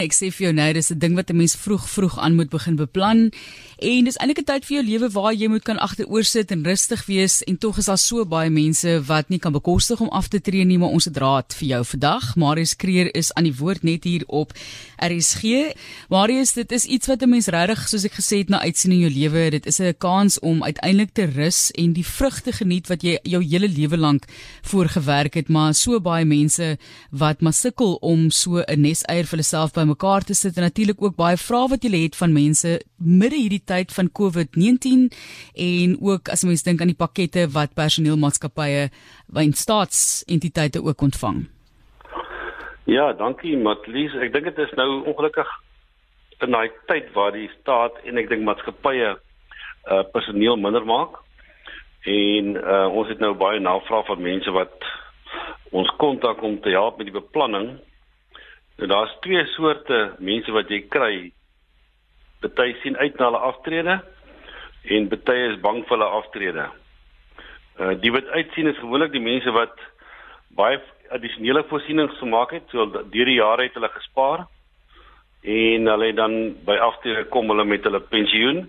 Ek sê vir jou nou, dis 'n ding wat 'n mens vroeg vroeg aan moet begin beplan. En dis eintlik 'n tyd vir jou lewe waar jy moet kan agteroor sit en rustig wees en tog is daar so baie mense wat nie kan bekostig om af te tree nie, maar ons het raad vir jou vandag. Marius Kreer is aan die woord net hier op RSG. Marius, dit is iets wat 'n mens regtig, soos ek gesê het, na uitsien in jou lewe. Dit is 'n kans om uiteindelik te rus en die vrugte geniet wat jy jou hele lewe lank voorgewerk het, maar so baie mense wat maar sukkel om so 'n neseier vir hulle self by mekaar te sit en natuurlik ook baie vrae wat jy het van mense midde hierdie tyd van COVID-19 en ook as mens dink aan die pakkette wat personeelmaatskappye en staatsentiteite ook ontvang. Ja, dankie Matlies. Ek dink dit is nou ongelukkig in daai tyd waar die staat en ek dink maatskappye uh personeel minder maak. En uh ons het nou baie navraag van mense wat ons kontak om te help met die beplanning Nou daar's twee soorte mense wat jy kry. Party sien uit na hulle aftrede en party is bang vir hulle aftrede. Uh die wat uitsien is gewoonlik die mense wat baie addisionele voorsienings gemaak het, so deur die jare het hulle gespaar en hulle dan by aftrede kom hulle met hulle pensioen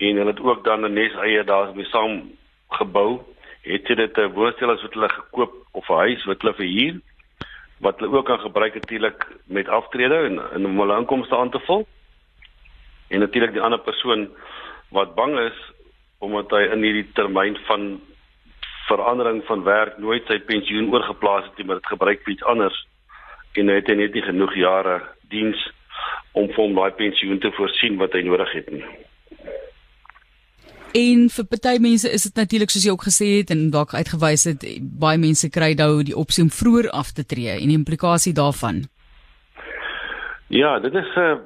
en hulle het ook dan 'n nes eie daar mee saam gebou. Het jy dit 'n woonstel as wat hulle gekoop of 'n huis wat hulle verhuur? Wat hulle ook kan gebruik natuurlik met aftrede en, en om hulle inkomste aan te vul. En natuurlik die ander persoon wat bang is omdat hy in hierdie termyn van verandering van werk nooit sy pensioen oorgeplaas het nie, maar dit gebruik vir iets anders en hy het net nie genoeg jare diens om vir hom daai pensioen te voorsien wat hy nodig het nie. En vir party mense is dit natuurlik soos jy ook gesê het en dalk uitgewys het baie mense kry nou die opsie om vroeër af te tree en die implikasie daarvan. Ja, dit is 'n uh,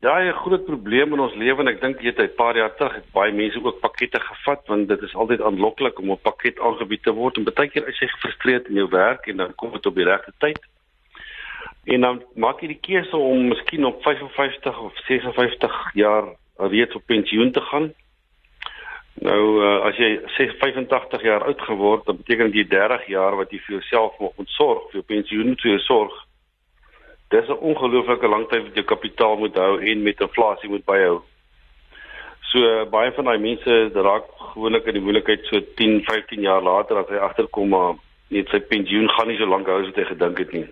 daai groot probleem in ons lewe en ek dink jy het 'n paar jaar terug het baie mense ook pakkette gevat want dit is altyd aanloklik om 'n pakket aangebied te word en baie keer as jy gefrustreerd in jou werk en dan kom dit op die regte tyd. En dan maak jy die keuse om miskien op 55 of 56 jaar reeds op pensioen te gaan Nou uh, as jy sê 85 jaar oud geword, dan beteken dit 30 jaar wat jy vir jouself moet sorg, vir jou pensioen moet jy sorg. Dis 'n ongelooflike lang tyd wat jy kapitaal moet hou en met inflasie moet byhou. So uh, baie van daai mense raak gewoonlik in die moeilikheid so 10, 15 jaar later as hy agterkom maar net sy pensioen gaan nie so lank hou as wat hy gedink het nie.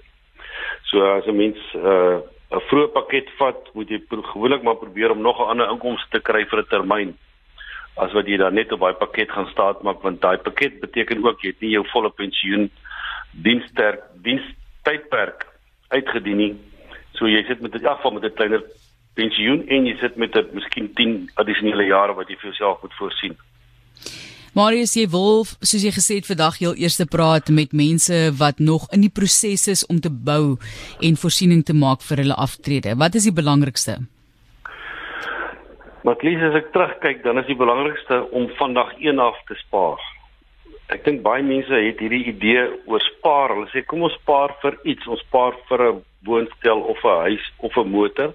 So as 'n mens uh, 'n uh, vroeë pakket vat, moet jy gewoonlik maar probeer om nog 'n ander inkomste te kry vir 'n termyn as wat jy dan net op daai pakket gaan staatmaak want daai pakket beteken ook jy het nie jou volle pensioen diensterk dienstydperk uitgedien nie. So jy sit met in elk geval met 'n kleiner pensioen en jy sit met 'n miskien 10 addisionele jare wat jy vir jouself moet voorsien. Marius, jy wil soos jy gesê het vandag heel eers praat met mense wat nog in die proses is om te bou en voorsiening te maak vir hulle aftrede. Wat is die belangrikste? Maar klies as ek terugkyk, dan is die belangrikste om vandag een af te spaar. Ek dink baie mense het hierdie idee oor spaar. Hulle sê kom ons spaar vir iets, ons spaar vir 'n woonstel of 'n huis of 'n motor.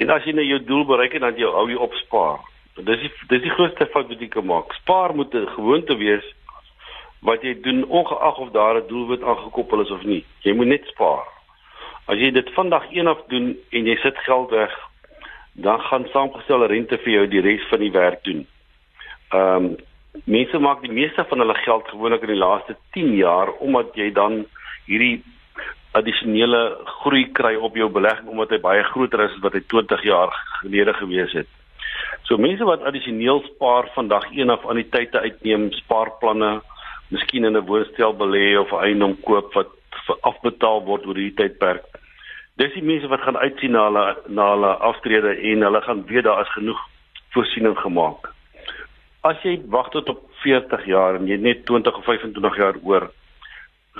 En as jy nou jou doel bereik het, dan jy hou jy op spaar. Dis die dis die grootste fout wat jy kan maak. Spaar moet 'n gewoonte wees wat jy doen ongeag of daar 'n doelwit aangekoppel is of nie. Jy moet net spaar. As jy dit vandag een af doen en jy sit geld weg dan gaan saamgestelde rente vir jou die res van die werk doen. Ehm um, mense maak die meeste van hulle geld gewoonlik in die laaste 10 jaar omdat jy dan hierdie addisionele groei kry op jou belegging omdat hy baie groter is as wat hy 20 jaar gelede gewees het. So mense wat addisioneel spaar vandag een of ander tye uitneem, spaarplanne, miskien in 'n woonstel belê of 'n eiendom koop wat afbetaal word oor hierdie tydperk dis die mense wat gaan uitsien na hulle na hulle aftrede en hulle gaan weet daar is genoeg voorsiening gemaak. As jy wag tot op 40 jaar en jy net 20 of 25 jaar oor,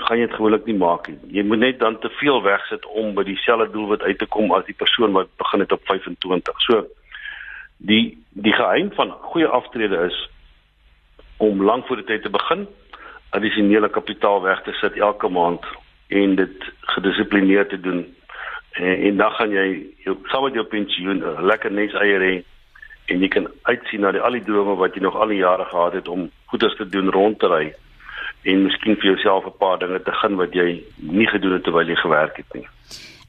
gaan jy dit gewoonlik nie maak nie. Jy moet net dan te veel wegsit om by dieselfde doel wat uit te kom as die persoon wat begin het op 25. So die die geheim van goeie aftrede is om lank voor die tyd te begin, addisionele kapitaal weg te sit elke maand en dit gedissiplineerd te doen en, en dan gaan jy jou saam met jou pensioen 'n lekker nes eier hê en jy kan uitsien na die al die drome wat jy nog al die jare gehad het om goeders te doen rond te ry en miskien vir jouself 'n paar dinge te gun wat jy nie gedoen het terwyl jy gewerk het nie.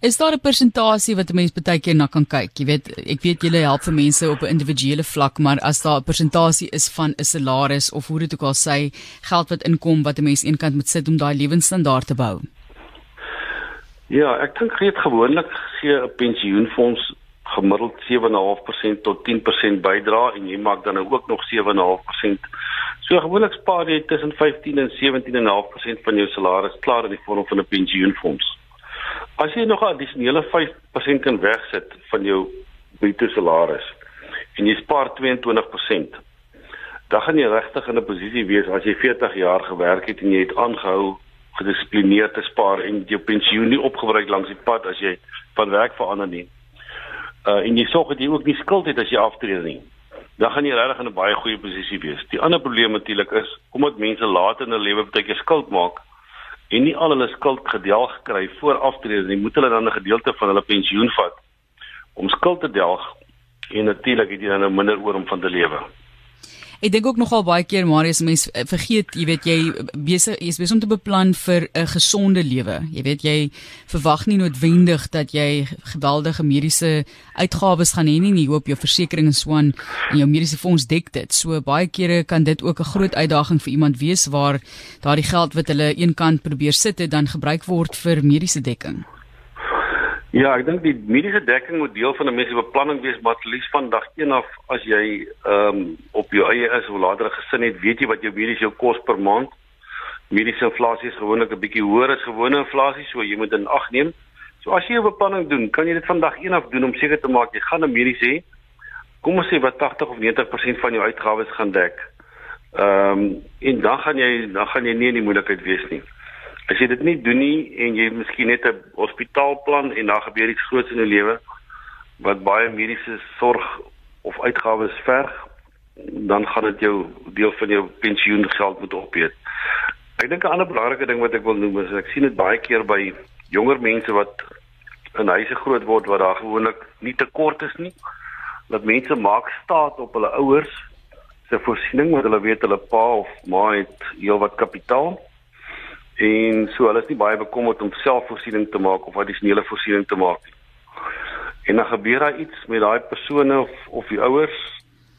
Is daar 'n persentasie wat 'n mens baie keer na kan kyk? Jy weet, ek weet julle help vir mense op 'n individuele vlak, maar as daar 'n persentasie is van 'n salaris of hoe dit ook al sê, geld wat inkom wat 'n mens eenkant moet sit om daai lewensstandaard te bou. Ja, ek dink reeds gewoonlik gee 'n pensioenfonds gemiddeld 7.5% tot 10% bydra en jy maak dan ook nog 7.5%. So gewoonlik spaar jy tussen 15 en 17.5% van jou salaris klaar in die vorm van 'n pensioenfonds. As jy nog 'n addisionele 5% kan wegsit van jou bruto salaris en jy spaar 22%, dan gaan jy regtig in 'n posisie wees as jy 40 jaar gewerk het en jy het aangehou gedissiplineerd te spaar en jou pensioen nie opgebruik langs die pad as jy van werk verander nie. Uh en jy sorg dat jy ook nie skuld het as jy aftree nie. Dan gaan jy regtig in 'n baie goeie posisie wees. Die ander probleem natuurlik is omdat mense later in hulle lewe baie keer skuld maak en nie al hulle skuld gedelg kry voor aftrede nie, moet hulle dan 'n gedeelte van hulle pensioen vat om skuld te delg en natuurlik het jy dan nou minder oor om van te lewe. Ek dink ook nogal baie keer Marius mense vergeet, jy weet jy besig jy's besig om te beplan vir 'n gesonde lewe. Jy weet jy verwag nie noodwendig dat jy geweldige mediese uitgawes gaan hê nie, jy hoop jou versekerings en so aan en jou mediese fonds dek dit. So baie kere kan dit ook 'n groot uitdaging vir iemand wees waar daardie geld wat hulle eenkant probeer sit het dan gebruik word vir mediese dekking. Ja, ek dink die mediese dekking moet deel van 'n mens se beplanning wees, maar liefs van dag 1 af as jy ehm um, op jou eie is of later 'n gesin het, weet jy wat jou mediese kos per maand. Mediese inflasie is gewoonlik 'n bietjie hoër as gewone inflasie, so jy moet in ag neem. So as jy 'n beplanning doen, kan jy dit van dag 1 af doen om seker te maak jy gaan 'n mediese hê. Kom ons sê wat 80 of 90% van jou uitgawes gaan dek. Ehm um, en dan gaan jy dan gaan jy nie in die moeilikheid wees nie. As jy dit nie doen nie en jy miskien net 'n hospitaalplan en daar gebeur iets groots in jou lewe wat baie mediese sorg of uitgawes verg, dan gaan dit jou deel van jou pensioengeld moet opeet. Ek dink 'n ander belangrike ding wat ek wil noem is ek sien dit baie keer by jonger mense wat in huise groot word waar daar gewoonlik nie tekort is nie. Dat mense maak staat op hulle ouers se voorsiening want hulle weet hulle pa of ma het heelwat kapitaal en so hulle is nie baie bekommerd om selfvoorsiening te maak of addisionele voorsiening te maak nie. En dan gebeur daar iets met daai persone of of die ouers,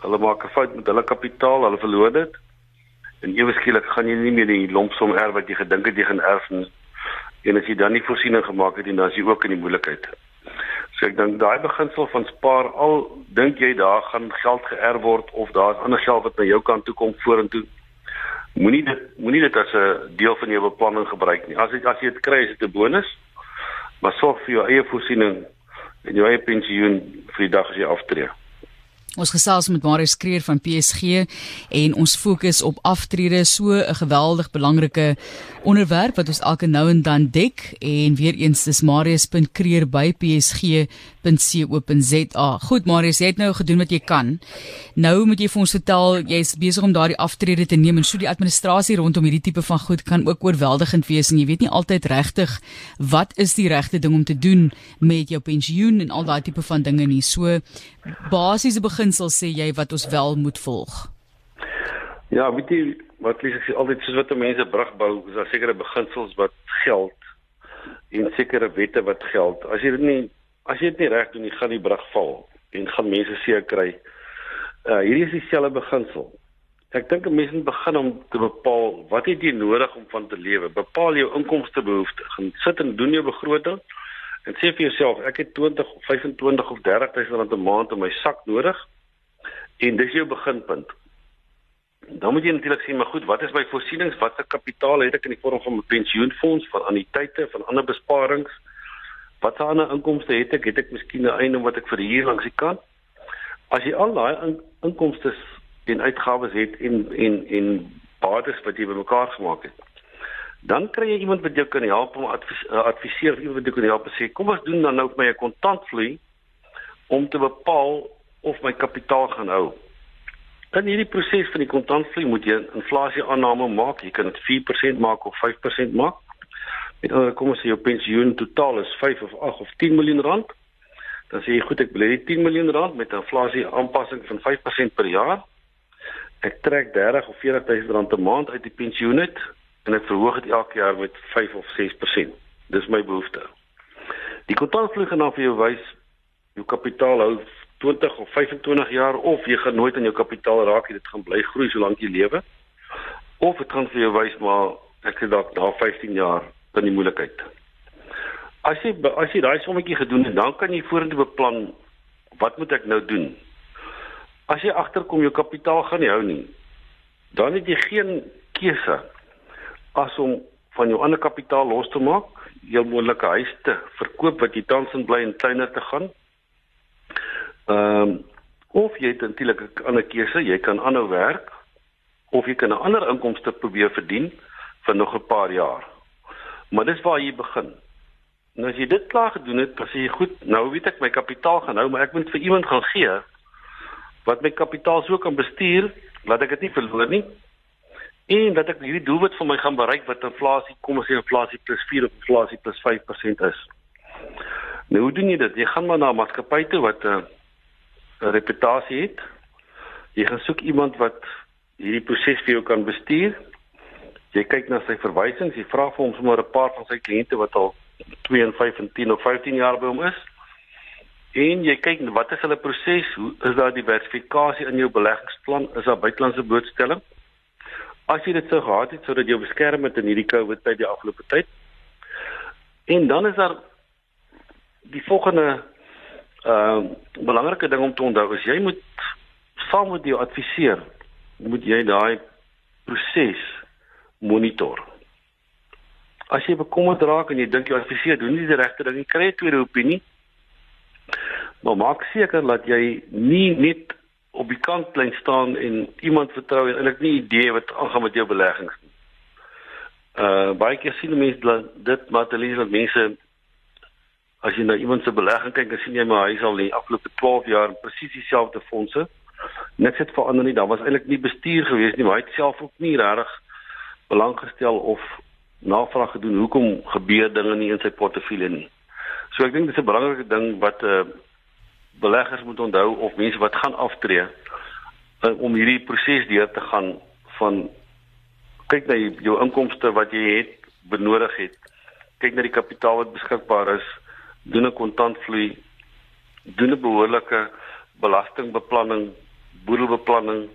hulle maak 'n fout met hulle kapitaal, hulle verloor dit. En ewe skielik gaan jy nie meer die lompsom erf wat jy gedink het jy gaan erf nie. En as jy dan nie voorsiening gemaak het nie, dan is jy ook in die moeilikheid. So ek dink daai beginsel van spaar al dink jy daar gaan geld geërf word of daar's ander geld wat na jou kant toe kom vorentoe moenie dit moenie dit as 'n deel van jou beplanning gebruik nie. As jy as jy dit kry, is dit 'n bonus. Maar sorg vir jou eie voorsiening en jou eie pensioen vir die dag as jy aftree. Ons gesels met Marius Kreer van PSG en ons fokus op aftrede so 'n geweldig belangrike onderwerp wat ons elke nou en dan dek en weer eens dis marius.kreer by psg.co.za. Goed Marius, jy het nou gedoen wat jy kan. Nou moet jy vir ons vertel jy's besig om daardie aftrede te neem en so die administrasie rondom hierdie tipe van goed kan ook oorweldigend wees en jy weet nie altyd regtig wat is die regte ding om te doen met jou pensioen en al daai tipe van dinge nie. So basiese beginsels sê jy wat ons wel moet volg. Ja, weet jy wat lees ek altyd soos wat mense brug bou, is daar sekere beginsels wat geld en sekere wette wat geld. As jy dit nie as jy dit nie reg doen nie, gaan die brug val en gaan mense seer kry. Uh hierdie is dieselfde beginsel. Ek dink 'n mens moet begin om te bepaal wat het jy nodig om van te lewe. Bepaal jou inkomste behoeftes. Gaan sit en doen jou begroting en sê vir jouself ek het 20 of 25 of 30 000 rand 'n maand in my sak nodig en dis jou beginpunt. Dan moet jy natuurlik sê maar goed, wat is my voorsienings? Wat se kapitaal het ek in die vorm van 'n pensioenfonds, van anniteite, van ander besparings? Wat se ander inkomste het ek? Het ek miskien 'n eiendom wat ek verhuur langs die kant? As jy al daai in, inkomste en uitgawes het en en en bates wat jy bymekaar gemaak het, dan kry jy iemand wat jou kan help om advies, uh, adviseer iemand wat jou kan help sê kom ons doen dan nou my 'n kontantvloei om te bepaal of my kapitaal gaan hou. Dan hierdie proses van die kontantvloei moet jy inflasie aanname maak. Jy kan dit 4% maak of 5% maak. Met ander kom ons sê jou pensioen totaal is 5 of 8 of 10 miljoen rand. Dan sê jy goed ek belê 10 miljoen rand met 'n inflasie aanpassing van 5% per jaar. Ek trek 30 of 40 000 rand 'n maand uit die pensioen uit en ek verhoog dit elke jaar met 5 of 6%. Dis my behoefte. Die kontantvloei gaan dan vir jou wys jou kapitaal hou 20 of 25 jaar of jy gaan nooit aan jou kapitaal raak nie, dit gaan bly groei solank jy lewe. Of dit gaan vir jou wys maar ek sê dalk na 15 jaar dan die moeilikheid. As jy as jy daai sommetjie gedoen het, dan kan jy vorentoe beplan wat moet ek nou doen? As jy agterkom jou kapitaal gaan nie hou nie, dan het jy geen keuse as om van jou ander kapitaal los te maak, jou moontlike huis te verkoop wat jy tans in bly en kleiner te gaan. Ehm um, of jy het eintlik 'n ander keuse, jy kan aanhou werk of jy kan 'n ander inkomste probeer verdien vir nog 'n paar jaar. Maar dis waar jy begin. Nou as jy dit klaar gedoen het, dan sê jy goed, nou weet ek my kapitaal gaan nou, maar ek moet vir iemand gaan gee wat my kapitaal so kan bestuur dat ek dit nie verloor nie en dat ek hierdie doelwit vir my gaan bereik wat inflasie kom as jy inflasie plus 4 of inflasie plus 5% is. Nou hoe doen jy dit? Jy gaan maar na 'n maatskappy toe wat 'n uh, reputasie het. Jy gaan soek iemand wat hierdie proses vir jou kan bestuur. Jy kyk na sy verwysings, jy vra vir hom sommer 'n paar van sy kliënte wat al 2 en 5 en 10 of 15 jaar by hom is. En jy kyk wat is hulle proses? Hoe is daar diversifikasie in jou beleggingsplan? Is daar buitelandse blootstelling? As jy dit sou gehad het sodat jy beskerm het in hierdie COVID tyd die afgelope tyd. En dan is daar die volgende ehm uh, belangrike ding om te onthou is jy moet saam met jou adviseur moet jy daai proses monitor. As jy bekommerd raak en jy dink jou adviseur doen nie die regte ding nie, kry jy 'n tweede opinie. Maar maak seker dat jy nie net op die kant klein staan en iemand vertrou en eintlik nie idee wat aangaan met jou beleggings nie. Uh baie keer sien mense dit materiaal dat mense as jy na iemand se belegging kyk, dan sien jy maar hy is al die afgelope 12 jaar presies dieselfde fondse. Niks het verander nie. Daar was eintlik nie bestuur gewees nie, maar hy het self ook nie regtig belang gestel of navraag gedoen hoekom gebeur dinge nie in sy portefeulje nie. So ek dink dis 'n belangrike ding wat 'n uh, beleggers moet onthou of mense wat gaan aftree uh, om hierdie proses deur te gaan van kyk na jou inkomste wat jy het benodig het. Kyk na die kapitaal wat beskikbaar is. Doen 'n kontantvloei. Doen 'n behoorlike belastingbeplanning boedelbeplanning.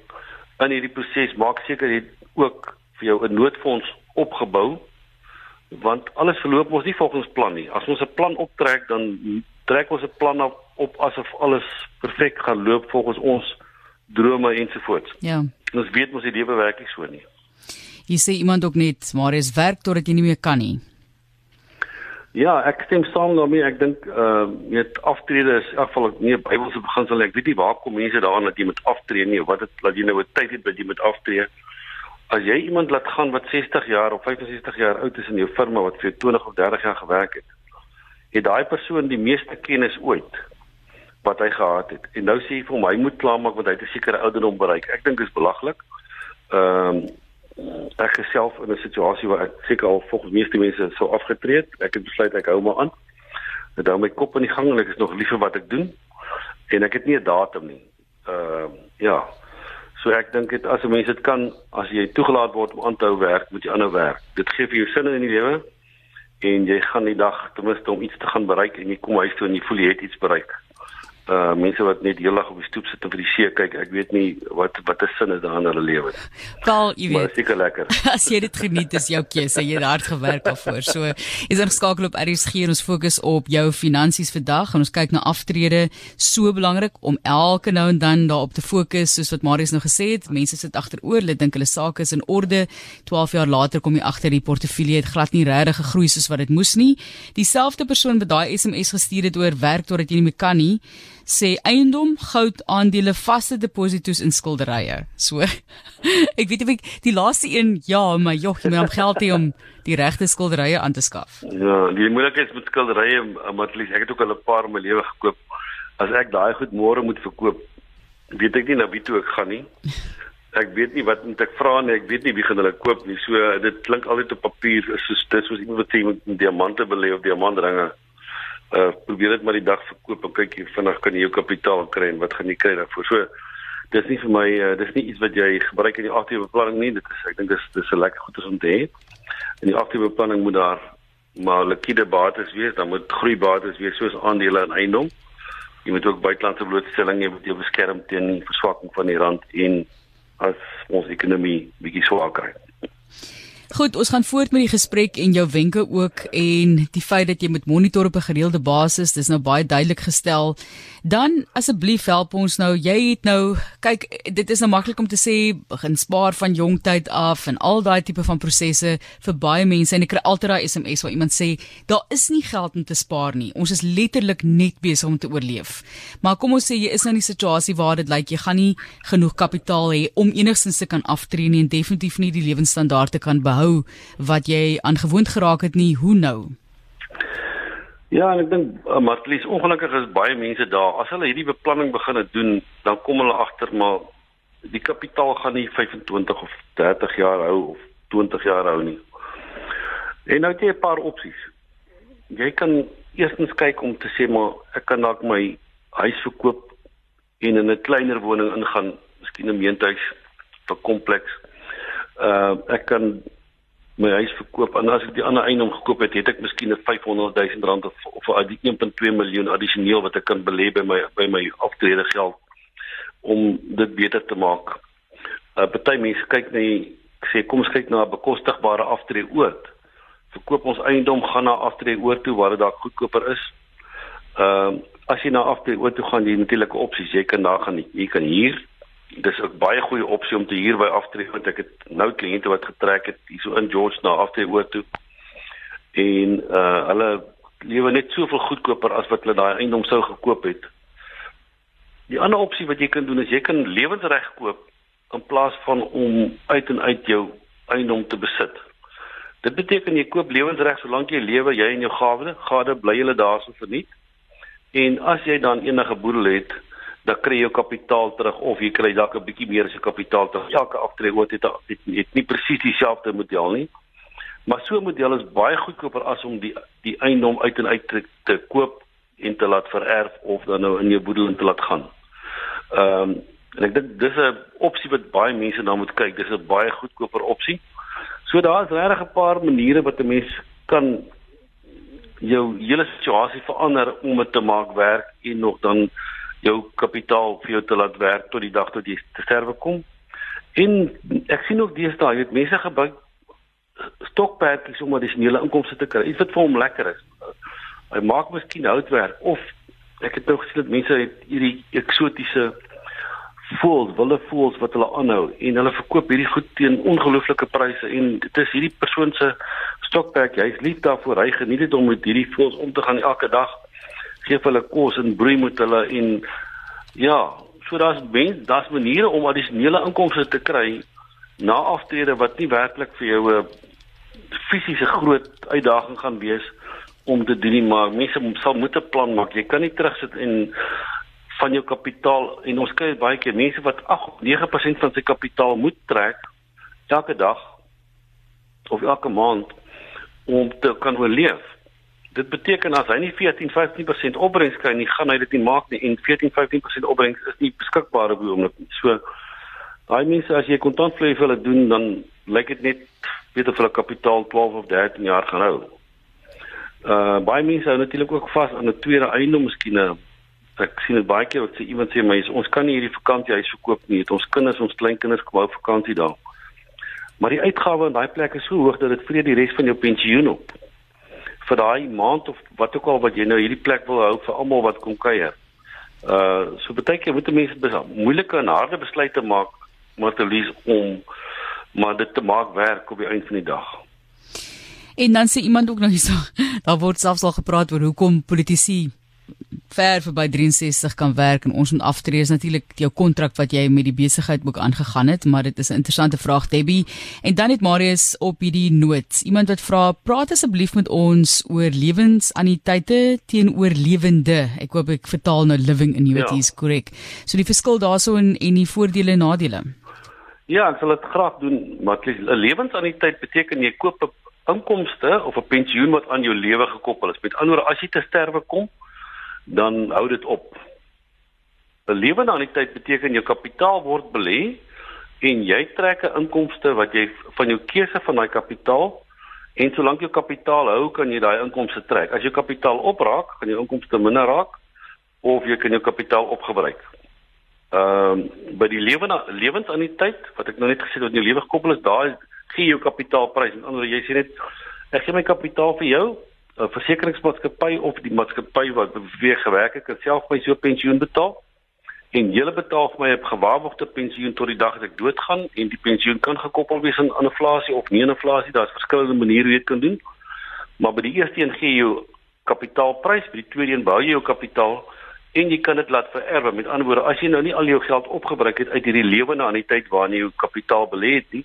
In hierdie proses maak seker jy ook vir jou 'n noodfonds opgebou want alles verloop mos nie volgens plan nie. As ons 'n plan optrek dan trek ons 'n plan op, op asof alles perfek gaan loop volgens ons drome ensovoorts. Ja. En ons weet mos die lewe werk nie so nie. Jy sê iemand ook net maar is werk totdat jy nie meer kan nie. Ja, ek stem saam daarmee. Ek dink ehm uh, net aftrede is in elk geval nie 'n Bybelse beginsel nie. Ek weet nie waar kom mense daaraan dat jy moet aftree nie wat dit laat jy nou 'n tyd het dat jy moet aftree. As jy iemand laat gaan wat 60 jaar of 65 jaar oud is in jou firma wat vir 20 of 30 jaar gewerk het, het daai persoon die meeste kennis ooit wat hy gehad het. En nou sê hy vir hy moet klaarmaak want hy het 'n sekere ouderdom bereik. Ek dink dit is belaglik. Ehm um, ek geself in 'n situasie waar ek seker al volgens meeste mense sou afgetree het. Ek het besluit ek hou maar aan. Ek hou my kop in die gang en ek is nog lief vir wat ek doen. En ek het nie 'n datum nie. Ehm uh, ja. So ek dink dit as 'n mens dit kan as jy toegelaat word om aan te hou werk, moet jy aanhou werk. Dit gee vir jou sin in die lewe en jy gaan die dag ten minste om iets te gaan bereik en jy kom huis toe en jy voel jy het iets bereik uh mense wat net heeldag op die stoep sit en vir die see kyk, ek weet nie wat wat 'n sin is daar in hulle lewe nie. Paul, jy weet. Maar seker lekker. As jy dit geniet, is jou keuse. Jy het hard gewerk daarvoor. So, is ons skakel op RSG en ons fokus op jou finansies vandag en ons kyk na aftrede. So belangrik om elke nou en dan daarop te fokus, soos wat Marius nou gesê het. Mense sit agteroor, hulle dink hulle sake is in orde. 12 jaar later kom jy agter die portefeulje het glad nie regtig gegroei soos wat dit moes nie. Dieselfde persoon wat daai SMS gestuur het oor werk totdat jy nie meer kan nie sê eiendom, goud, aandele, vaste deposito's en skilderye. So ek weet ek die laaste een ja, maar jog, jy moet om geld hê om die regte skilderye aan te skaf. Ja, die moeilikheid met skilderye, maar at least ek het ook al 'n paar in my lewe gekoop. As ek daai goed môre moet verkoop, weet ek nie na wie toe ek gaan nie. Ek weet nie wat moet ek vra nie, ek weet nie wie gaan hulle koop nie. So dit klink altyd op papier soos dis soos iemand wat sê met diamante belê of diamantringe uh probeer dit maar die dag verkoop en kyk hoe vinnig kan jy jou kapitaal kry en wat gaan jy kry daarvoor. So dis nie vir my uh, dis nie iets wat jy gebruik in die aktiewe beplanning nie. Dit is ek dink dis dis 'n lekker goed om te hê. In die aktiewe beplanning moet daar maar liquide bates wees, dan moet groeibates wees soos aandele en eiendom. Jy moet ook buitelandse blootstelling hê wat jou beskerm teen die verswakking van die rand en as ons ekonomie bietjie swak raak. Goed, ons gaan voort met die gesprek en jou wenke ook en die feit dat jy moet monitor op 'n gereelde basis, dis nou baie duidelik gestel. Dan asseblief help ons nou. Jy het nou kyk, dit is nou maklik om te sê begin spaar van jong tyd af en al daai tipe van prosesse vir baie mense en ek kry altyd daai SMS waar iemand sê daar is nie geld om te spaar nie. Ons is letterlik net besig om te oorleef. Maar kom ons sê jy is nou in 'n situasie waar dit lyk jy gaan nie genoeg kapitaal hê om enigstens te kan aftree nie en definitief nie die lewensstandaarde kan behou behou wat jy aangewoond geraak het nie, hoe nou? Ja, en ek dink uh, Martlies, ongelukkig is baie mense daar. As hulle hierdie beplanning begin doen, dan kom hulle agter maar die kapitaal gaan nie 25 of 30 jaar hou of 20 jaar hou nie. En nou het jy 'n paar opsies. Jy kan eerstens kyk om te sê maar ek kan dalk my huis verkoop en in 'n kleiner woning ingaan, miskien 'n meentuis vir kompleks. Uh ek kan my huis verkoop en as ek die ander eiendom gekoop het, het ek miskien 'n 500 000 rand of of die 1.2 miljoen addisioneel wat ek kan belê by my by my aftrede geld om dit beter te maak. Uh party mense kyk na sê kom ons kyk na 'n bekostigbare aftreeoord. Verkoop ons eiendom gaan na aftreeoord toe waar dit dalk goedkoper is. Ehm uh, as jy na aftreeoord toe gaan, jy natuurlik opsies, jy kan daar gaan, jy kan hier dis 'n baie goeie opsie om te huur by aftree want ek het nou kliënte wat getrek het hierso in George na aftree oor toe. En uh hulle lewe net soveel goedkoper as wat hulle daai eiendom sou gekoop het. Die ander opsie wat jy kan doen is jy kan lewensreg koop in plaas van om uit en uit jou eiendom te besit. Dit beteken jy koop lewensreg solank jy lewe, jy en jou gade, gade bly hulle daarso verniet. En as jy dan enige boedel het, dan kry jy jou kapitaal terug of jy kry dalk 'n bietjie meer as jou kapitaal terug. Elke aftrede het, het het nie presies dieselfde model nie. Maar so 'n model is baie goedkoper as om die die eiendom uit en uit te, te koop en te laat vererf of dan nou in jou boedel te laat gaan. Ehm um, en ek dink dis 'n opsie wat baie mense na moet kyk. Dis 'n baie goedkoper opsie. So daar's regtig 'n paar maniere wat 'n mens kan jou hele situasie verander om dit te maak werk en nog dan jou kapitaal vir jou te laat werk tot die dag tot jy te sterwe kom. En ek sien ook deesdae, jy weet mense gebruik stokperdjies om addisionele inkomste te kry. Iets wat vir hom lekker is. Hy maak miskien houtwerk of ek het nou gesien dat mense het hierdie eksotiese voels, wille voels wat hulle aanhou en hulle verkoop hierdie goed teen ongelooflike pryse en dit is hierdie persoon se stokperdjie. Hy's lief daarvoor. Hy geniet dit om met hierdie voels om te gaan elke dag gee hulle kos en broei met hulle en ja, so daar's mens, daar's maniere om addisionele inkomste te kry na aftrede wat nie werklik vir jou 'n fisiese groot uitdaging gaan wees om te doen nie, maar mense sal moet 'n plan maak. Jy kan nie terugsit en van jou kapitaal en ons kry baie keer mense wat 8 9% van sy kapitaal moet trek elke dag of elke maand om te kan oorleef dit beteken as hy nie 14 15% opbrengs kry nie, gaan hy dit nie maak nie en 14 15% opbrengs is nie beskikbaar op die oomblik nie. So daai mense as jy kontantvloei vir hulle doen, dan lyk dit net weet of hulle kapitaal 12 of 13 jaar gaan hou. Uh baie mense hou natuurlik ook vas aan 'n tweede eiendom, miskien 'n ek sien dit baie keer wat sê iemand sê my ons kan nie hierdie vakansiehuis verkoop nie, het ons kinders, ons kleinkinders kom hou vakansie daar. Maar die uitgawe in daai plek is so hoog dat dit vreet die res van jou pensioen op vir daai maand of wat ook al wat jy nou hierdie plek wil hou vir almal wat kom kuier. Uh so baie keer moet mense moeilike en harde besluite maak maar te lees om maar dit te maak werk op die einde van die dag. En dan sê iemand ook nog hierso, daar word selfs al gepraat oor hoekom politici ver verby 63 kan werk en ons moet aftree is natuurlik jou kontrak wat jy met die besigheid ook aangegaan het maar dit is 'n interessante vraag Debbie en dan het Marius op hierdie noot iemand wat vra praat asseblief met ons oor lewensaniteite teenoor lewende ek hoop ek vertaal nou living annuities ja. korrek so die verskil daarso en en die voordele en nadele Ja, ek sal dit graag doen, maar 'n lewensaniteit beteken jy koop 'n inkomste of 'n pensioen wat aan jou lewe gekoppel is. Met ander woorde, as jy te sterwe kom, dan hou dit op. 'n Lewende anniteit beteken jou kapitaal word belê en jy trek 'n inkomste wat jy van jou keuse van daai kapitaal En solank jou kapitaal hou, kan jy daai inkomste trek. As jou kapitaal opraak, gaan jou inkomste minder raak of jy kan jou kapitaal opgebruik. Ehm uh, by die lewende lewensanniteit wat ek nou net gesê het wat jou lewe gekoppel is, daai gee jou kapitaalprys. En anders jy sê net ek gee my kapitaal vir jou, 'n versekeringsmaatskappy of die maatskappy wat beweeg gewerk het, kan self my so pensioen betaal en julle betaal vir my 'n gewaarborgde pensioen tot die dag as ek doodgaan en die pensioen kan gekoppel wees aan inflasie of nie inflasie. Daar's verskillende maniere hoe jy dit kan doen. Maar by die eerste een gee jy jou kapitaalprys by die tweede een bou jy jou kapitaal en jy kan dit laat vererwe. Met ander woorde as jy nou nie al jou geld opgebruik het uit hierdie lewende aan die tyd waarin jy jou kapitaal belê het nie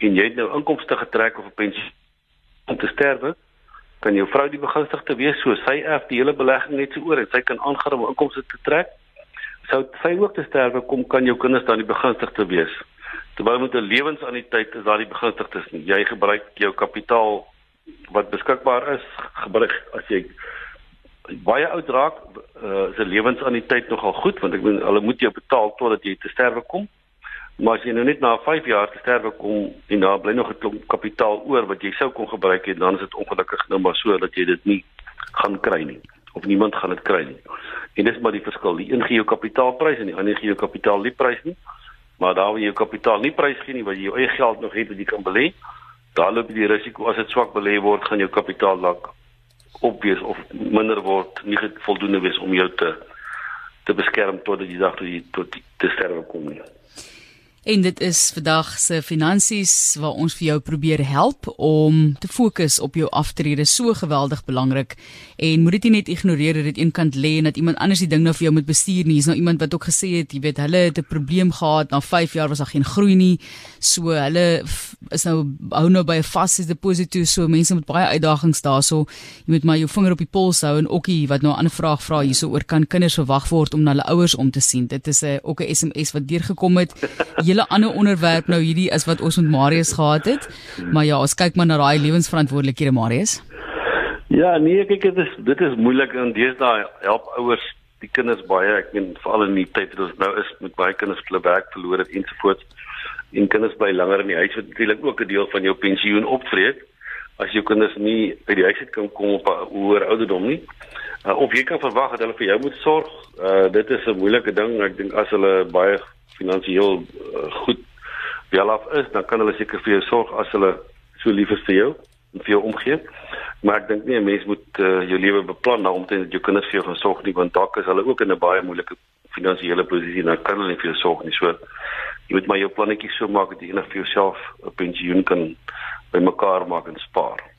en jy het nou inkomste getrek of 'n pensioen om te sterwe kan jou vrou die begunstigde wees so sy erf die hele belegging net so oor en sy kan aangaan om inkomste te trek sou sy ook te sterwe kom kan jou kinders dan die begunstigde wees. Terwyl met 'n lewensanniteit is daar die begunstigdes nie. Jy gebruik jou kapitaal wat beskikbaar is, gebruik as jy baie oud raak, uh, is 'n lewensanniteit nogal goed want ek bedoel hulle moet jou betaal totdat jy te sterwe kom. Maar as jy nou net na 5 jaar te sterwe kom en daar bly nog 'n klomp kapitaal oor wat jy sou kon gebruik het, dan is dit ongelukkig nou maar so dat jy dit nie gaan kry nie of niemand gaan dit kry nie. En dis maar die verskil. Die een gee jou kapitaalprys en die ander gee jou kapitaalliepprys nie. Maar daar waar jy jou kapitaal nie prys gee nie, waar jy jou eie geld nog het wat jy kan belê, daar loop jy die risiko as dit swak belê word, gaan jou kapitaal dalk opwees of minder word, nie voldoende wees om jou te te beskerm totdat jy dag tot jy tot te sterwe kom nie. En dit is vandag se finansies waar ons vir jou probeer help om te fokus op jou aftrede so geweldig belangrik en moet dit nie net ignoreer dat dit eenkant lê en dat iemand anders die ding nou vir jou moet bestuur nie. Hier's nou iemand wat ook gesê het, jy weet, hulle het 'n probleem gehad, na 5 jaar was daar geen groei nie. So hulle is nou hou nou by 'n vaste deposito, so mense met baie uitdagings daarso. Jy moet maar jou vinger op die pols hou en ookie wat nou 'n ander vraag vra hierso oor kan kinders verwag word om na hulle ouers om te sien. Dit is 'n ook 'n SMS wat deurgekom het hele ander onderwerp nou hierdie as wat ons met Marius gehad het. Maar ja, ons kyk maar na daai lewensverantwoordelikhede Marius. Ja, nee, kyk dit is dit is moeilik en deesdae help ouers die kinders baie. Ek meen veral in die tyd wat ons nou is met baie kinders wat hulle werk verloor het ensovoorts. En kinders bly langer in die huis wat natuurlik ook 'n deel van jou pensioen opvreet as jou kinders nie by die huis uit kan kom op 'n hoër ouderdom nie. Uh, of jy kan verwag dat hulle vir jou moet sorg. Uh dit is 'n moeilike ding. Ek dink as hulle baie finansiëel uh, goed wel af is, dan kan hulle seker vir jou sorg as hulle so lief is vir jou en vir jou omgee. Maar ek dink nie 'n mens moet uh, jou lewe beplan na om te dat jou kinders vir jou gaan sorg nie, want dalk is hulle ook in 'n baie moeilike finansiële posisie en dan kan hulle nie vir jou sorg nie. So jy moet maar jou plannetjies so maak dat jy net vir jouself 'n pensioen kan bymekaar maak en spaar.